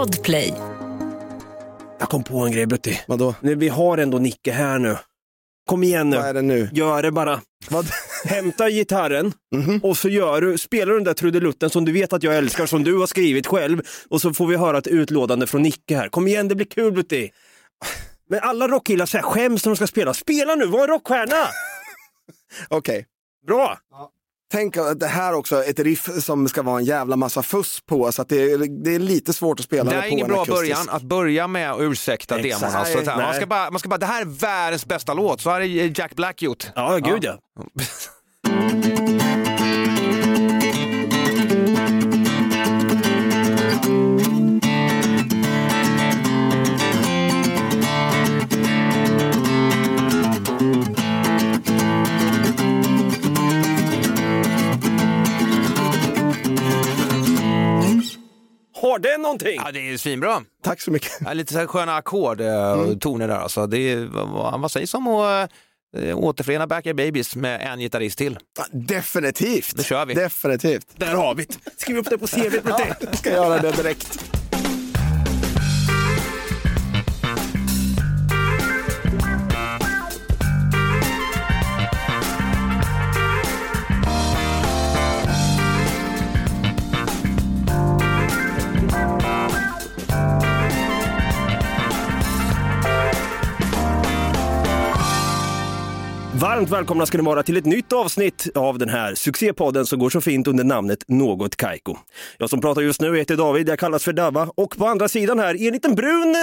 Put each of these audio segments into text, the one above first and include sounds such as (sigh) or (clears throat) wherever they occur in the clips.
Podplay. Jag kom på en grej Brutti. Vadå? Nu, Vi har ändå Nicke här nu. Kom igen Vad är nu. det nu? Gör det bara. Vad? Hämta gitarren Mhm. och så gör du, spelar du den där trudelutten som du vet att jag älskar, som du har skrivit själv. Och så får vi höra ett utlådande från Nicke här. Kom igen, det blir kul Brutti. Men alla rockkillar så här skäms när de ska spela. Spela nu, var en rockstjärna! (laughs) Okej. Bra! Tänk att det här också är ett riff som ska vara en jävla massa fuss på, så att det, är, det är lite svårt att spela Det det är på ingen en bra akustisk. början att börja med att ursäkta Exakt. demon. Alltså, så här, man, ska bara, man ska bara, det här är världens bästa låt, så har Jack Black gjort. Ja, gud ja. (laughs) Har den någonting? Ja, det är svinbra. Tack så mycket. Ja, lite så här sköna ackord eh, och toner där. Alltså. Det är, vad, vad sägs om att äh, återförena Backyard Babies med en gitarrist till? Ja, Definitivt. Då kör vi. Definitivt. Där har vi det. Skriv upp det på CV. (laughs) Jag ska göra det direkt. Varmt välkomna ska ni vara till ett nytt avsnitt av den här succépodden som går så fint under namnet Något Kaiko. Jag som pratar just nu heter David, jag kallas för Dava och på andra sidan här är en liten brun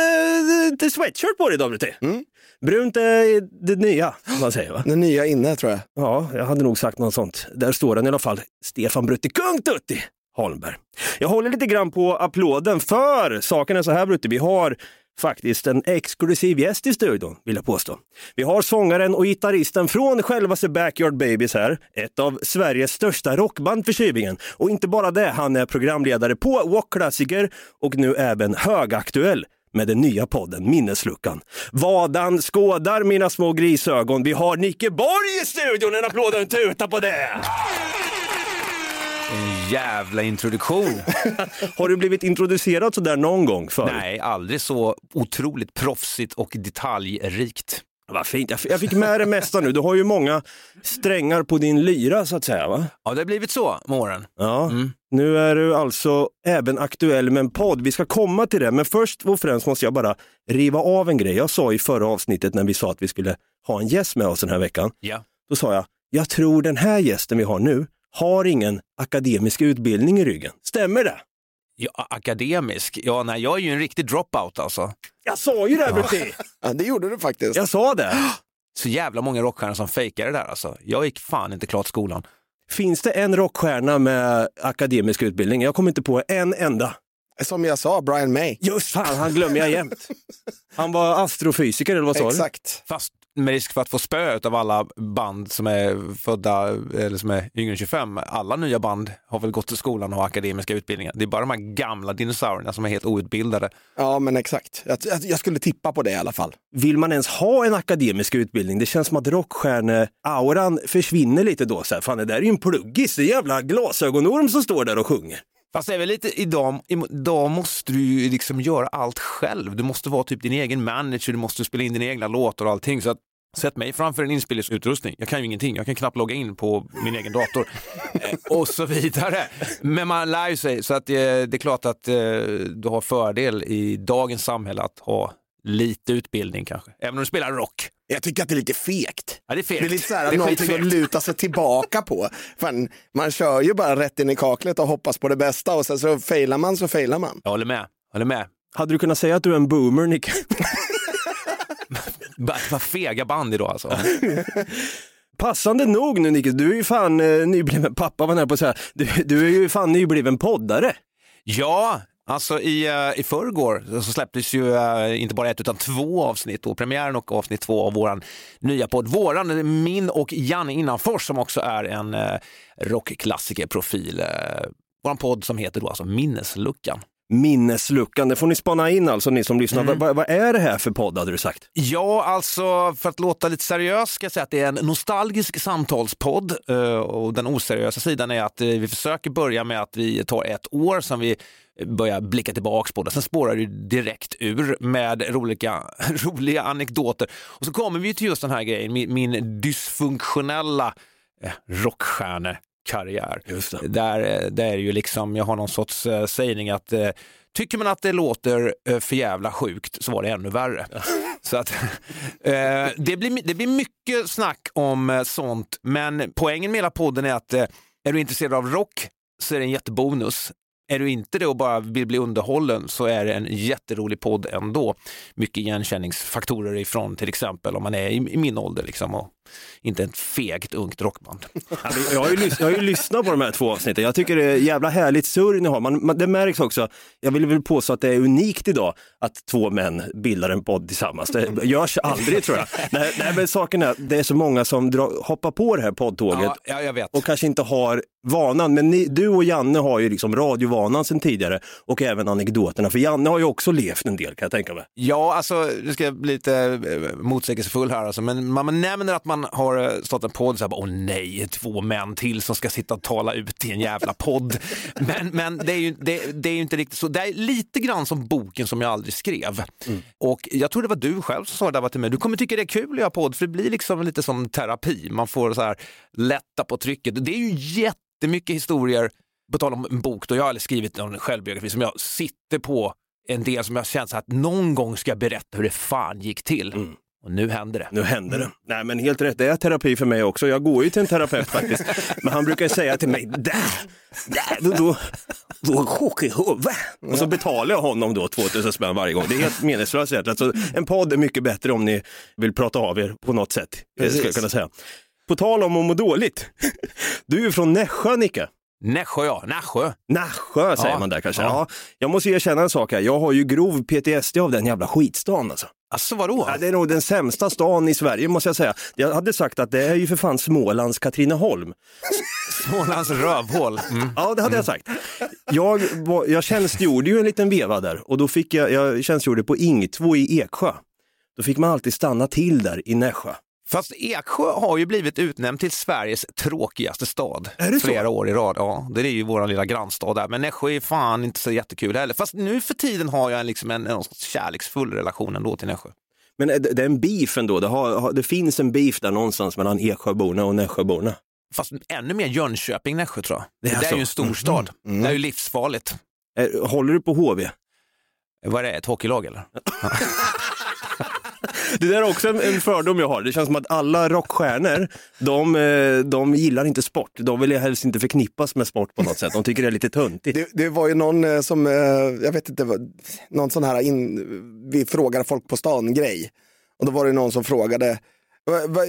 eh, sweatshirt på dig David. Mm. Brunt är det nya, man säger va? Den nya inne tror jag. Ja, jag hade nog sagt något sånt. Där står den i alla fall. Stefan Brutti Kung Tutti Holmberg. Jag håller lite grann på applåden för saken är så här Brutti, vi har faktiskt en exklusiv gäst i studion, vill jag påstå. Vi har sångaren och gitarristen från självaste Backyard Babies här, ett av Sveriges största rockband för tjuvingen. Och inte bara det, han är programledare på Walk-klassiker och nu även högaktuell med den nya podden Minnesluckan. Vadan skådar mina små grisögon. Vi har Nicke Borg i studion, en applåd och en tuta på det! Jävla introduktion. (laughs) Har du blivit introducerad sådär någon gång förut? Nej, aldrig så otroligt proffsigt och detaljrikt. Vad fint, jag fick med det mesta nu. Du har ju många strängar på din lyra så att säga va? Ja, det har blivit så med åren. Ja, nu är du alltså även aktuell med en podd. Vi ska komma till det, men först och främst måste jag bara riva av en grej. Jag sa i förra avsnittet när vi sa att vi skulle ha en gäst med oss den här veckan. Ja. Då sa jag, jag tror den här gästen vi har nu har ingen akademisk utbildning i ryggen. Stämmer det? Ja, akademisk? Ja, nej, jag är ju en riktig dropout alltså. Jag sa ju det, Brutti! (laughs) Ja, det gjorde du faktiskt. Jag sa det. (gasps) Så jävla många rockstjärnor som fejkar det där alltså. Jag gick fan inte klart skolan. Finns det en rockstjärna med akademisk utbildning? Jag kommer inte på en enda. Som jag sa, Brian May. Just fan, han glömmer jag jämt. (laughs) Han var astrofysiker eller vad sa du? Exakt. Fast med risk för att få spö av alla band som är födda eller som är yngre än 25. Alla nya band har väl gått till skolan och har akademiska utbildningar. Det är bara de här gamla dinosaurierna som är helt outbildade. Ja, men exakt. Jag, jag, skulle tippa på det i alla fall. Vill man ens ha en akademisk utbildning? Det känns som att rockstjärne-auran försvinner lite då. Så här, fan, det där är ju en pluggis, det är jävla glasögonorm som står där och sjunger. Fast det är väl lite idag, idag måste du ju liksom göra allt själv. Du måste vara typ din egen manager, du måste spela in dina egna låtar och allting. Så att, sätt mig framför en inspelningsutrustning. Jag kan ju ingenting, jag kan knappt logga in på min egen dator. Eh, och så vidare. Men man lär ju sig, så att eh, det är klart att eh, du har fördel i dagens samhälle att ha lite utbildning kanske. Även om du spelar rock. Jag tycker att det är lite fegt. Ja, det är fegt. Det är lite så här, Det är någonting att luta sig tillbaka på. Fan, man kör ju bara rätt in i kaklet och hoppas på det bästa och sen så failar man så failar man. Jag håller med. Jag håller med. Hade du kunnat säga att du är en boomer, Nick? (laughs) Vad fega band idag alltså. (laughs) Passande nog nu, Nicke, du är ju fan eh, nybliven pappa, var nära på att säga. Du, du är ju fan nybliven poddare. Ja, alltså i, uh, i förrgår så släpptes ju eh, inte bara ett utan två avsnitt och premiären och avsnitt två av våran nya podd. Våran, min och Janne Innanfors som också är en uh, rockklassikerprofil. Uh, våran podd som heter då alltså Minnesluckan. Minnesluckan. Det får ni spana in alltså ni som lyssnar. Mm. Vad, vad är det här för podd hade du sagt? Ja, alltså för att låta lite seriös ska jag säga att det är en nostalgisk samtalspodd eh, och den oseriösa sidan är att eh, vi försöker börja med att vi tar ett år som vi börjar blicka tillbaks på det. Sen spårar det direkt ur med roliga, (laughs) roliga anekdoter. Och så kommer vi till just den här grejen, min, min dysfunktionella eh, rockstjärnekarriär. Det. Där, eh, där är ju liksom, jag har någon sorts eh, sägning att eh, tycker man att det låter eh, för jävla sjukt så var det ännu värre. (laughs) Så att, eh, det, blir, det blir mycket snack om eh, sånt, men poängen med hela podden är att är du intresserad av rock så är det en jättebonus. Är du inte det och bara vill bli underhållen så är det en jätterolig podd ändå. Mycket igenkänningsfaktorer ifrån till exempel om man är i, i min ålder liksom och inte ett fegt ungt rockband. (laughs) Jag har, ju lys- jag har ju lyssnat på de här två avsnitten. Jag tycker det är jävla härligt surr ni har. Man, man, det märks också, jag vill väl påstå att det är unikt idag att två män bildar en podd tillsammans. Det (laughs) görs aldrig tror jag. Nej, nej men saken är, det är så många som drar, hoppar på det här poddtåget Ja, ja, och kanske inte har vanan. Men ni, du och Janne har ju liksom radiovanan sedan tidigare och även anekdoterna. För Janne har ju också levt en del kan jag tänka mig. Ja, alltså nu ska jag bli lite eh, motsägelsefull här alltså, men man nämner att man har eh, startat en podd så här, bara, åh nej, två män till som ska sitta och tala ut i en jävla podd. (laughs) Men, men det, är ju, det, det är ju inte riktigt så. Det är lite grann som boken som jag aldrig skrev. Och jag tror det var du själv som sa det där till mig, du kommer tycka det är kul att göra podd, för det blir liksom lite som terapi. Man får så här lätta på trycket. Det är ju jättemycket historier, på tal om en bok, då jag har aldrig skrivit någon självbiografi som jag sitter på en del som jag känt att någon gång ska jag berätta hur det fan gick till. Och nu händer det. Nu händer det. Nej men helt rätt, det är terapi för mig också. Jag går ju till en terapeut faktiskt. Men han brukar säga till mig, där, där, då, då, då chock i huvudet. Och så betalar jag honom då 2000 spänn varje gång. Det är helt meningslöst. Alltså, en podd är mycket bättre om ni vill prata av er på något sätt. Det ska jag kunna säga. På tal om att må dåligt. Du är ju från Nässjö Nicke. Nässjö ja, Nässjö. Nässjö säger Ja, man där kanske. ja. Ja. jag måste erkänna en sak här. Jag har ju grov PTSD av den jävla skitstan alltså. Alltså vadå? Ja, det är nog den sämsta stan i Sverige måste jag säga. Jag hade sagt att det är ju för fan Smålands Katrineholm. (laughs) Smålands rövhål. Mm. Ja, det hade jag sagt. Jag, var, jag tjänstgjorde ju en liten veva där och då fick jag, jag tjänstgjorde på Ing 2 i Eksjö. Då fick man alltid stanna till där i Nässjö. Fast Eksjö har ju blivit utnämnd till Sveriges tråkigaste stad Är det så? flera år i rad. Ja, det är ju vår lilla grannstad där. Men Nässjö är fan inte så jättekul heller. Fast nu för tiden har jag liksom en, en kärleksfull relation ändå till Nässjö. Men det, det är en beef ändå, det, har, det finns en beef där någonstans mellan Eksjöborna och Nässjöborna. Fast ännu mer Jönköping, Nässjö tror jag. Det Det, är där är så. ju en storstad. Det är ju livsfarligt. Eh, Håller du på HV? Vad är det, ett hockeylag eller? (laughs) (laughs) Det där är också en, en fördom jag har. Det känns som att alla rockstjärnor, de, eh, de gillar inte sport. De vill helst inte förknippas med sport på något sätt. De tycker det är lite töntigt. Det, det var ju någon eh, som, eh, jag vet inte, någon sån här, in, vi frågar folk på stan-grej. Och då var det någon som frågade,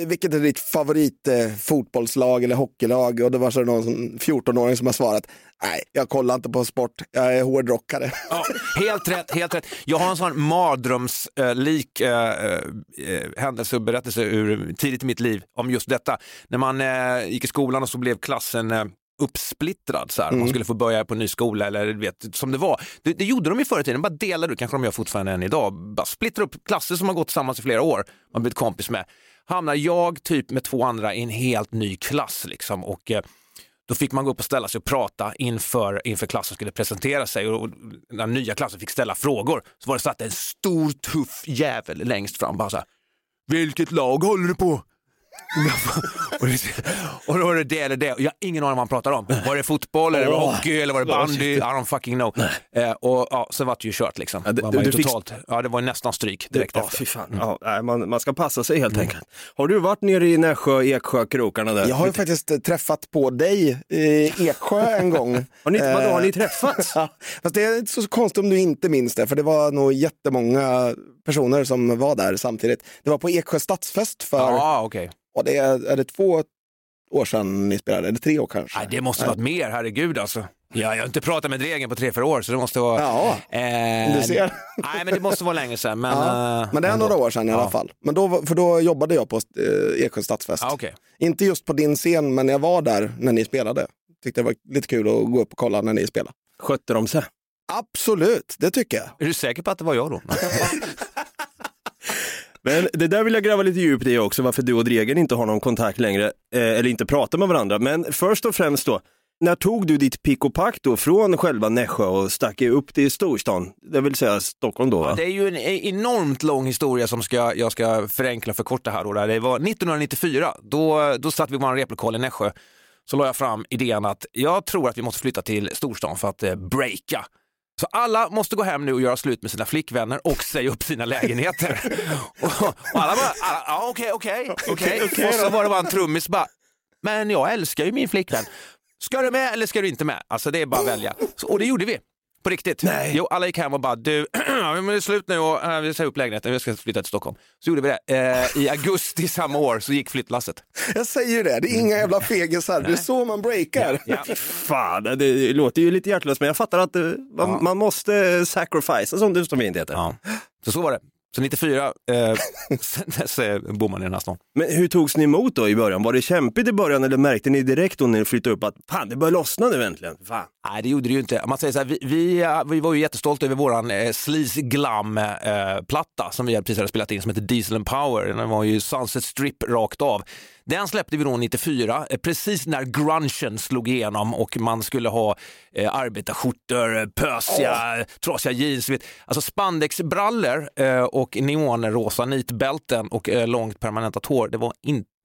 vilket är ditt favorit eh, fotbollslag eller hockeylag? Och då var det någon som, 14-åring som har svarat, nej, jag kollar inte på sport, jag är hårdrockare. Ja, helt rätt, helt rätt. Jag har en sån mardrömslik äh, äh, händelse och berättelse ur tidigt i mitt liv om just detta. När man äh, gick i skolan och så blev klassen äh, uppsplittrad. Så här. Man skulle få börja på en ny skola eller vet, som det var. Det, det gjorde de ju förr i tiden, bara delade kanske de gör fortfarande än idag. Bara splittra upp klasser som har gått tillsammans i flera år, man blivit kompis med. Hamnar jag typ med två andra i en helt ny klass liksom och eh, då fick man gå upp och ställa sig och prata inför, inför klassen skulle presentera sig och och när nya klassen fick ställa frågor så var det satt en stor tuff jävel längst fram bara så här. Vilket lag håller du på? Och, det, då var det det eller det. Jag har ingen aning vad han pratar om. Var det fotboll, eller var det hockey eller var det bandy? I don't fucking know. Eh, och ja, så var det ju kört liksom. Ja, det- Var ju du fick- totalt, ja, det var nästan stryk direkt Ja, efter. fy fan. Ja, nej, man, man ska passa sig helt enkelt. Har du varit nere i Nässjö, Eksjö, krokarna där? Jag har ju faktiskt eh, träffat på dig i Eksjö en gång. (laughs) Har ni, vadå, har ni Eh, träffats? (laughs) Ja, fast det är inte så konstigt om du inte minns det, för det var nog jättemånga personer som var där samtidigt. Det var på Eksjö stadsfest för, Ja, okej. Och det är, är det två år sedan ni spelade, eller tre år kanske? Nej, det måste varit mer, herregud alltså. Ja, jag har inte pratat med Dregen på tre, fyra år så det måste vara... Ja, Eh, du ser. (laughs) Nej, men det måste vara länge sedan. Men, Ja, eh, men det är ändå. några år sedan i alla Ja. fall. Men då, för då jobbade jag på eh, Eksjö stadsfest. Ja, okej. Inte just på din scen, men jag var där när ni spelade. Tyckte det var lite kul att gå upp och kolla när ni spelade. Skötte de sig? Absolut, det tycker jag. Är du säker på att det var jag då? (laughs) Men det där vill jag gräva lite djupt i också, varför du och Dregen inte har någon kontakt längre, eh, eller inte pratar med varandra. Men först och främst då, när tog du ditt pick och pack då från själva Nässjö och stack upp till storstan, det vill säga Stockholm då va? Det är ju en e-, enormt lång historia som ska, jag ska förenkla och förkorta här. Då. Det var 1994, då, då satt vi på en replokal i Nässjö. Så la jag fram idén att jag tror att vi måste flytta till storstan för att eh, breaka. Så alla måste gå hem nu och göra slut med sina flickvänner och säga upp sina lägenheter. (laughs) och, och alla bara, ja okej, okej, okej. Och så var det bara en trummis bara, men jag älskar ju min flickvän. Ska du med eller ska du inte med? Alltså det är bara att välja. Så, och det gjorde vi. På riktigt. Nej. Jo, alla gick hem och bara, du, (clears throat) men det är slut nu och äh, vi säger upp lägenheten, vi ska flytta till Stockholm. Så gjorde vi det. Eh, I (laughs) augusti samma år så gick flyttlasset. Jag säger ju det, det är inga jävla fegisar. Det är så man breakar. Ja. (laughs) Fan, det, låter ju lite hjärtlöst men jag fattar att eh, man, Ja. man måste sacrifice som det så fint heter. Ja. Så så var det. Så 94, eh, (laughs) sen dess eh, bor man i den här stan. Men hur togs ni emot då i början? Var det kämpigt i början eller märkte ni direkt då när ni flyttade upp att fan det börjar lossna nu äntligen? Fan. Nej, det gjorde det ju inte. Man säger så här, vi, vi, eh, vi var ju jättestolta över våran eh, Sleaze Glam-platta som vi precis hade spelat in som heter Diesel and Power. Den var ju Sunset Strip rakt av. Den släppte vi då 94, eh, precis när grungen slog igenom och man skulle ha eh, arbetarskjortor, eh, pösiga, trasiga jeans. Vet. Alltså spandexbrallor eh, och neonrosa nitbälten och eh, långt permanentat hår. Det var inte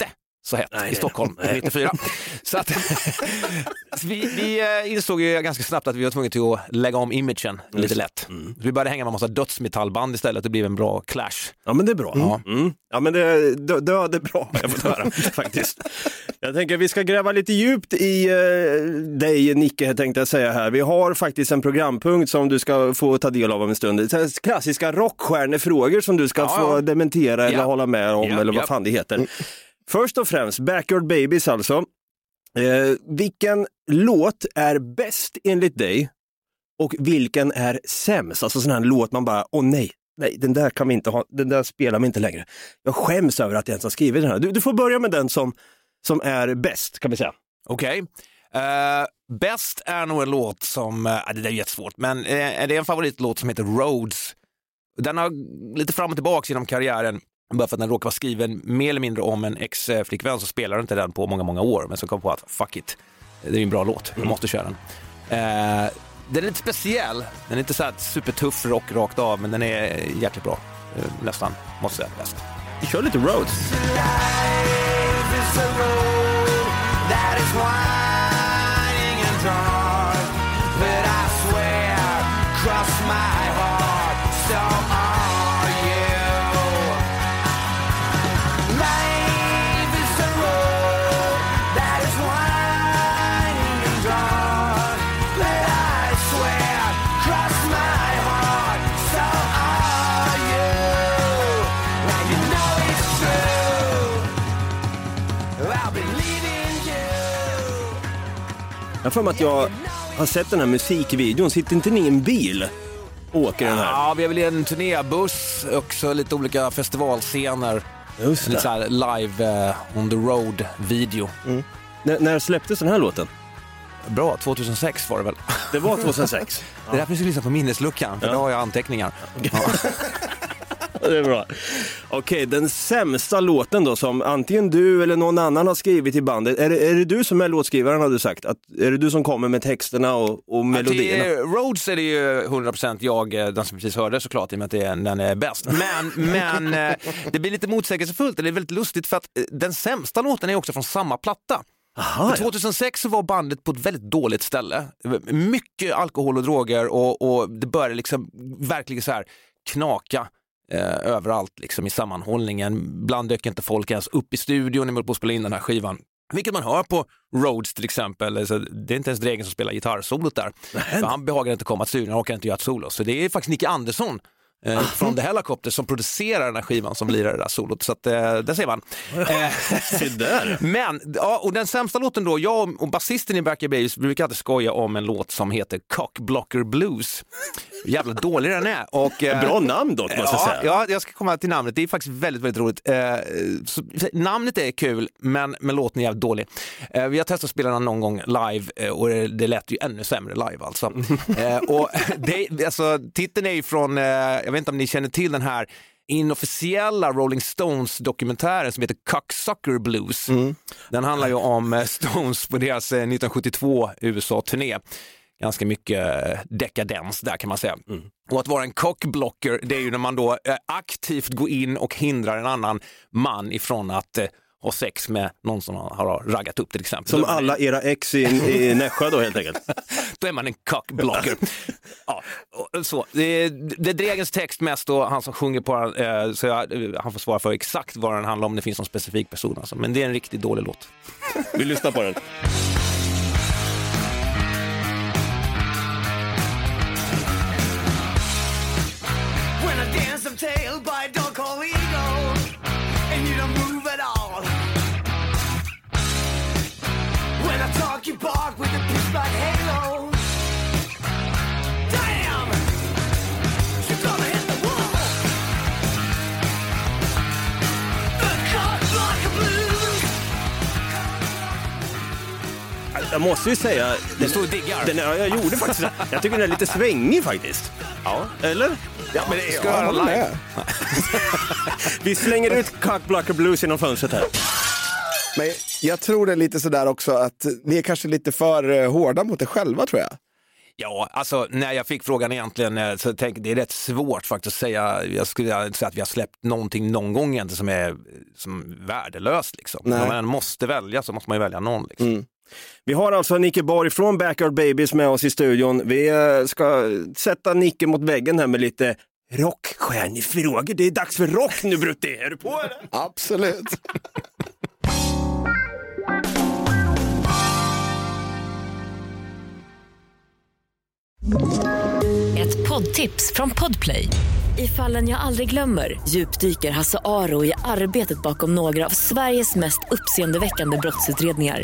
så hett Nej, i Stockholm nej. 94. (laughs) Så att, (laughs) vi, vi eh, insåg ju ganska snabbt att vi var tvungna till att lägga om imagen lite lätt. Mm. Vi började hänga med en massa dödsmetallband istället. Det blev en bra clash. Ja men det är bra. Ja. Mm. Ja men det, det, det är bra, jag får höra (laughs) faktiskt. Jag tänker vi ska gräva lite djupt i eh, dig Nicke tänkte jag säga här. Vi har faktiskt en programpunkt som du ska få ta del av om en stund. Klassiska rockstjärnefrågor som du ska Ja, få ja. dementera eller Ja. hålla med om eller vad fan det heter. Först och främst, Backyard Babies alltså. Eh, vilken låt är bäst enligt dig och vilken är sämst? Alltså sån här låt man bara, åh nej, nej, den där kan vi inte ha, den där spelar vi inte längre. Jag skäms över att jag ens har skrivit den här. Du, du får börja med den som, som är bäst, kan vi säga. Okej. Eh, Bäst är nog en låt som, uh, det där är jättesvårt, men uh, det är en favoritlåt som heter Roads. Den har lite fram och tillbaka genom karriären. Bara för att den råkar vara skriven mer eller mindre om en ex-flickvän så spelar inte den på många, många år. Men så kom på att fuck it, det är en bra låt, jag måste köra den. Eh, den är lite speciell, den är inte så här supertuff rock rakt av, men den är jäkligt bra. Eh, nästan, måste säga, bäst. Vi kör lite Roads. that is winding and dark. Jag har för mig att jag har sett den här musikvideon, sitter inte ni i en bil åker den här? Ja, vi är väl i en turnébuss, också lite olika festivalscener. Just Lite så det. här live eh, on the road video. När, när släpptes den här låten? Bra, 2006 var det väl? Det var 2006. (laughs) Det är därför jag ska lyssna på minnesluckan, för Ja. då har jag anteckningar. (laughs) (laughs) Det är bra. Okej, den sämsta låten då som antingen du eller någon annan har skrivit i bandet. Är det, är det du som är låtskrivaren har du sagt? Att, är det du som kommer med texterna och, och melodierna? Till Rhodes är det ju 100% jag, eh, den som precis hörde såklart, i och med att det är, den är bäst. Men, (laughs) men eh, det blir lite motsägelsefullt, det är väldigt lustigt för att eh, den sämsta låten är också från samma platta. Aha, ja. 2006 så var bandet på ett väldigt dåligt ställe. Mycket alkohol och droger och, och det började liksom verkligen så här knaka överallt liksom i sammanhållningen. Ibland dök inte folk ens upp i studion när man höll på att spela in den här skivan. Vilket man hör på Rhodes till exempel. Alltså, det är inte ens Dregen som spelar gitarrsolot där. Han behagar inte komma till studion, han orkar inte göra ett solo. Så det är faktiskt Nicky Andersson eh, från The Helicopter som producerar den här skivan som lirar det där solot. Så att, eh, där ser man. Eh, (laughs) Se där. men, ja, och den sämsta låten då, jag och basisten i Back Babies brukar alltid skoja om en låt som heter Cockblocker Blues. Jävla dålig den är. Och, eh, Bra namn dock måste jag Ja, säga. ja, jag ska komma till namnet. Det är faktiskt väldigt, väldigt roligt. Eh, så, namnet är kul, men, men låten är jävligt dålig. Eh, vi har testat att spela den någon gång live eh, och det, det lät ju ännu sämre live alltså. (laughs) eh, och (laughs) det, alltså titeln är ju från, eh, jag vet inte om ni känner till den här inofficiella Rolling Stones dokumentären som heter Cocksucker Blues. Den handlar ju om eh, Stones på deras eh, 1972 USA-turné. Ganska mycket eh, dekadens där kan man säga. Och att vara en cockblocker, det är ju när man då eh, aktivt går in och hindrar en annan man ifrån att ha sex med någon som han har raggat upp till exempel. Som man- alla era ex i, i Nässjö då helt enkelt. (laughs) då är man en cockblocker. (laughs) ja, och så. Det, är, det är Dregens text mest och han som sjunger på den, eh, så jag, eh, han får svara för exakt vad den handlar om, det finns någon specifik person alltså. Men det är en riktigt dålig låt. Vi lyssnar på den. Jag måste ju säga, Du står och diggar. den, ja, jag gjorde faktiskt det. Jag tycker den är lite svängig faktiskt. Ja. Eller? Ja, men det ska Ja, jag live. med. (laughs) Vi slänger ut Cockblocker Blues genom fönstret här. Men jag tror det är lite sådär också att ni är kanske lite för eh, hårda mot er själva tror jag. Ja, alltså när jag fick frågan egentligen eh, så tänkte det är rätt svårt faktiskt att säga. Jag skulle inte säga att vi har släppt någonting någon gång egentligen som är som värdelöst. Liksom. Nej. Om man måste välja så måste man ju välja någon. Liksom. Vi har alltså Nicke Borg från Backyard Babies med oss i studion. Vi eh, ska sätta Nicke mot väggen här med lite rockstjärnefrågor. Det är dags för rock nu Brutti. Är du på eller? Absolut. Ett poddtips från Podplay. I fallen jag aldrig glömmer djupdyker Hasse Aro i arbetet bakom några av Sveriges mest uppseendeväckande brottsutredningar.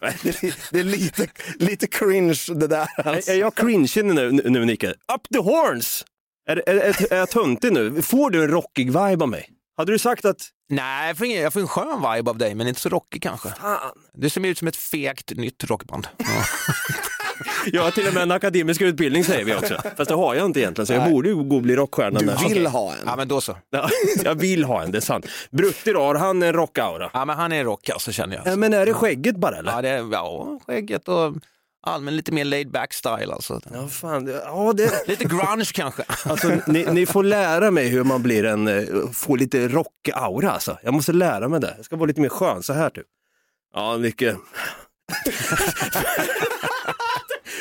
Det är, är lite, lite cringe det där. Alltså. Är jag cringe nu, nu, nu Nicke? Up the horns! Är, är, är, är jag töntig nu? Får du en rockig vibe av mig? Hade du sagt att Nej, jag får, ingen, jag får en skön vibe av dig men inte så rockig kanske. Du ser ut som ett fegt nytt rockband. Ja. (laughs) (laughs) jag har till och med en akademisk utbildning säger vi också. Fast det har jag inte egentligen så jag borde ju gå och bli rockstjärna. Du vill ha en. ja men då så. Ja, (laughs) jag vill ha en, det är sant. Brutti då, har han en rockaura? Ja men han är rock alltså känner jag. Ja, men är det skägget bara eller? Ja, det är, ja skägget och allmän lite mer laid back style alltså. Ja, fan. det- Ja, det... (laughs) Lite grunge kanske. Alltså, ni, ni får lära mig hur man blir en, eh, får lite rockaura alltså. Jag måste lära mig det. Jag ska vara lite mer skön så här typ. Ja, mycket.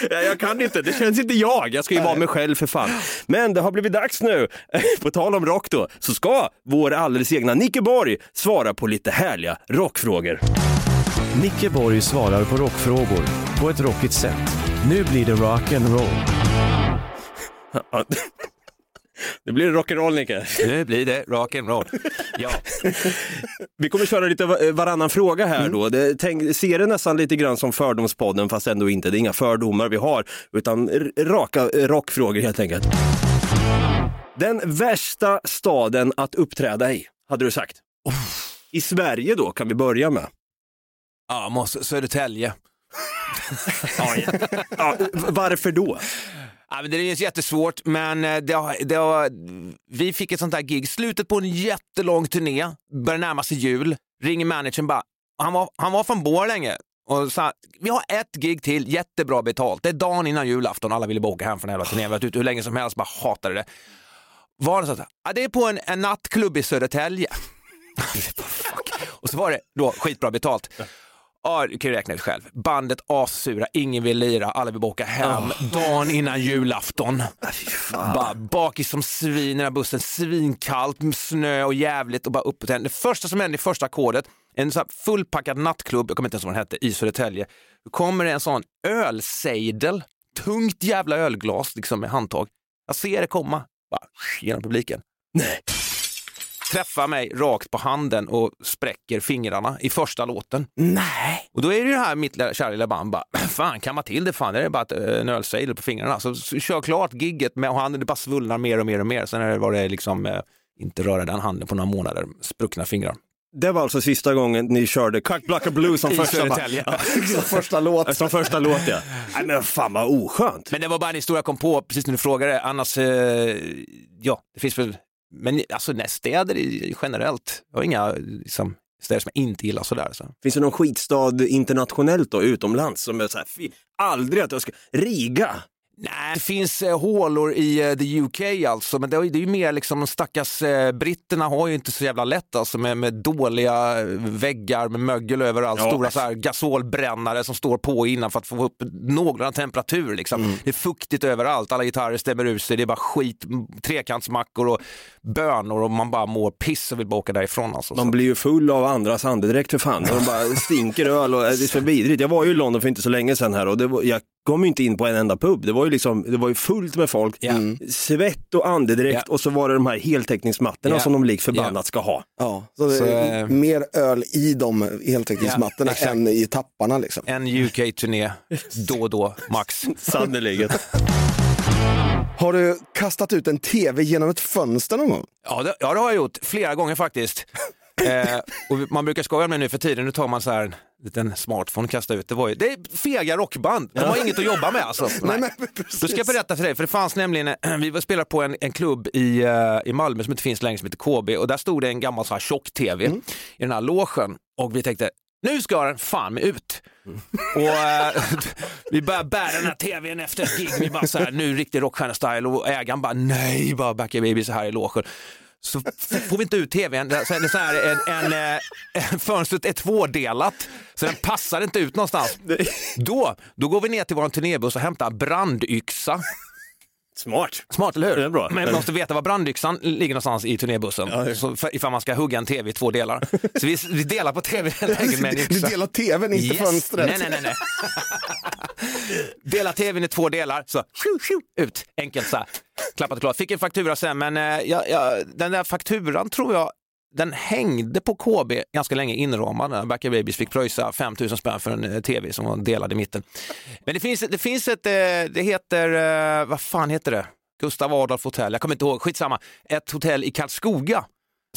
Ja, jag kan inte, det känns inte jag. Jag ska ju vara mig själv för fan. Men det har blivit dags nu, (laughs) på tal om rock då, så ska vår alldeles egna Nicke Borg svara på lite härliga rockfrågor. Nicke Borg svarar på rockfrågor på ett rockigt sätt. Nu blir det rock and roll. (laughs) Det blir rock'n'roll Nicke. Nu blir det rock and roll. Ja. Vi kommer köra lite va- varannan fråga här då. Det, tänk, ser det nästan lite grann som Fördomspodden fast ändå inte. Det är inga fördomar vi har utan raka eh, rockfrågor helt enkelt. Den värsta staden att uppträda i, hade du sagt? I Sverige då kan vi börja med. ja, måste, Södertälje. (laughs) Ja, varför då? Ja, men det är jättesvårt, men eh, det har, det har, vi fick ett sånt här gig, slutet på en jättelång turné, börjar närma sig jul, ringer managern bara, han var, han var från Borlänge och sa, vi har ett gig till, jättebra betalt, det är dagen innan julafton, alla ville bara åka hem från hela turnén, vi har varit ute hur länge som helst, bara hatade det. Var det så att, ja, det är på en, en nattklubb i Södertälje. (laughs) Och så var det då skitbra betalt. Ja, du kan ju räkna ut själv. Bandet assura, ingen vill lira, alla vill bara åka hem. Dagen innan julafton. Bara bakis som svin i den här bussen, svinkallt, med snö och jävligt och bara upp tänd. Det första som händer i första ackordet, en så här fullpackad nattklubb, jag kommer inte ens ihåg vad den hette, i Södertälje. Då kommer det en sån ölsejdel, tungt jävla ölglas liksom med handtag. Jag ser det komma, bara genom publiken. Nej. Träffar mig rakt på handen och spräcker fingrarna i första låten. Nej. Och då är det ju det här mitt lilla- kära lilla band bara, (clears throat) fan kan man till det fan, det är bara ett, eh, en ölsejdel på fingrarna. Så, så kör klart gigget med och handen det bara svullnar mer och mer och mer. Sen var det liksom, eh, inte röra den handen på några månader, spruckna fingrar. Det var alltså sista gången ni körde Cockblocker Blues som (laughs) I första, Södertälje. Som första låt. (laughs) som första låt. Ja. Nej, men fan vad oskönt. Men det var bara en historia jag kom på precis när du frågade. Annars, eh, ja, det finns väl, men alltså nej, städer i- generellt, jag har inga liksom, städer som jag inte gillar sådär. Så. Alltså. Finns det någon skitstad internationellt då, utomlands, som är såhär, fy, aldrig att jag ska... Riga! Nej, det finns eh, hålor i eh, the UK alltså, men det är, ju- det är ju mer liksom de stackars eh, britterna har ju inte så jävla lätt alltså med, med dåliga eh, väggar med mögel överallt, Ja. stora så här gasolbrännare som står på innan för att få upp någorlunda temperatur liksom. Mm. Det är fuktigt överallt, alla gitarrer stämmer ur sig, det är bara skit, m- trekantsmackor och bönor och man bara mår piss och vill bara åka därifrån alltså. Man blir ju full av andras andedräkt för fan. De bara (laughs) stinker öl och det är så vidrigt. Jag var ju i London för inte så länge sedan här och det var, jag kom ju inte in på en enda pub. Det var ju liksom, det var ju fullt med folk. Mm. Svett och andedräkt Ja. och så var det de här heltäckningsmattorna Ja. som de lik förbannat ska ha. Ja, så Så, är eh, mer öl i de heltäckningsmattorna än i tapparna liksom. En UK-turné, då och då, max. (laughs) Sannerligen. Har du kastat ut en tv genom ett fönster någon gång? Ja det, ja, det har jag gjort flera gånger faktiskt. (laughs) eh, och man brukar skoja med nu för tiden, nu tar man så här liten smartphone kastar ut. Det, var ju, det är fega rockband, de har inget att jobba med alltså. (laughs) Nej. men Då ska jag berätta för dig, för det fanns nämligen, (clears throat) vi spelade på en, en klubb i, eh, i Malmö som inte finns längre som heter KB och där stod det en gammal så här tjock-tv i den här logen och vi tänkte nu ska den fan med ut. Och (laughs) eh, vi börjar bära den här tvn efter ett gig, vi bara så här, nu riktig rockstjärna-style och ägaren bara nej, bara Back a Baby så här i logen. Så får vi inte ut tvn, det är så- det så här, en, en, eh, fönstret är tvådelat så den passar inte ut någonstans. Då, då går vi ner till vår turnébuss och hämtar brandyxa. Smart. Smart, eller hur? Det är bra. Men man måste veta var brandyxan ligger någonstans i turnébussen. Så för, ifall man ska hugga en tv i två delar. Så vi, vi delar på tv helt enkelt med en Du yxa. delar tvn, inte fönstret. Nej, nej, nej. nej. (laughs) Dela tvn i två delar, så ut. Enkelt så här. Klappat och klart. Fick en faktura sen, men eh, ja, ja, den där fakturan tror jag den hängde på KB ganska länge inramad. när a Babies fick pröjsa 5 000 spänn för en eh, tv som var delad i mitten. Men det finns, det finns ett, eh, det heter, eh, vad fan heter det? Gustav Adolf hotell, jag kommer inte ihåg, skitsamma. Ett hotell i Karlskoga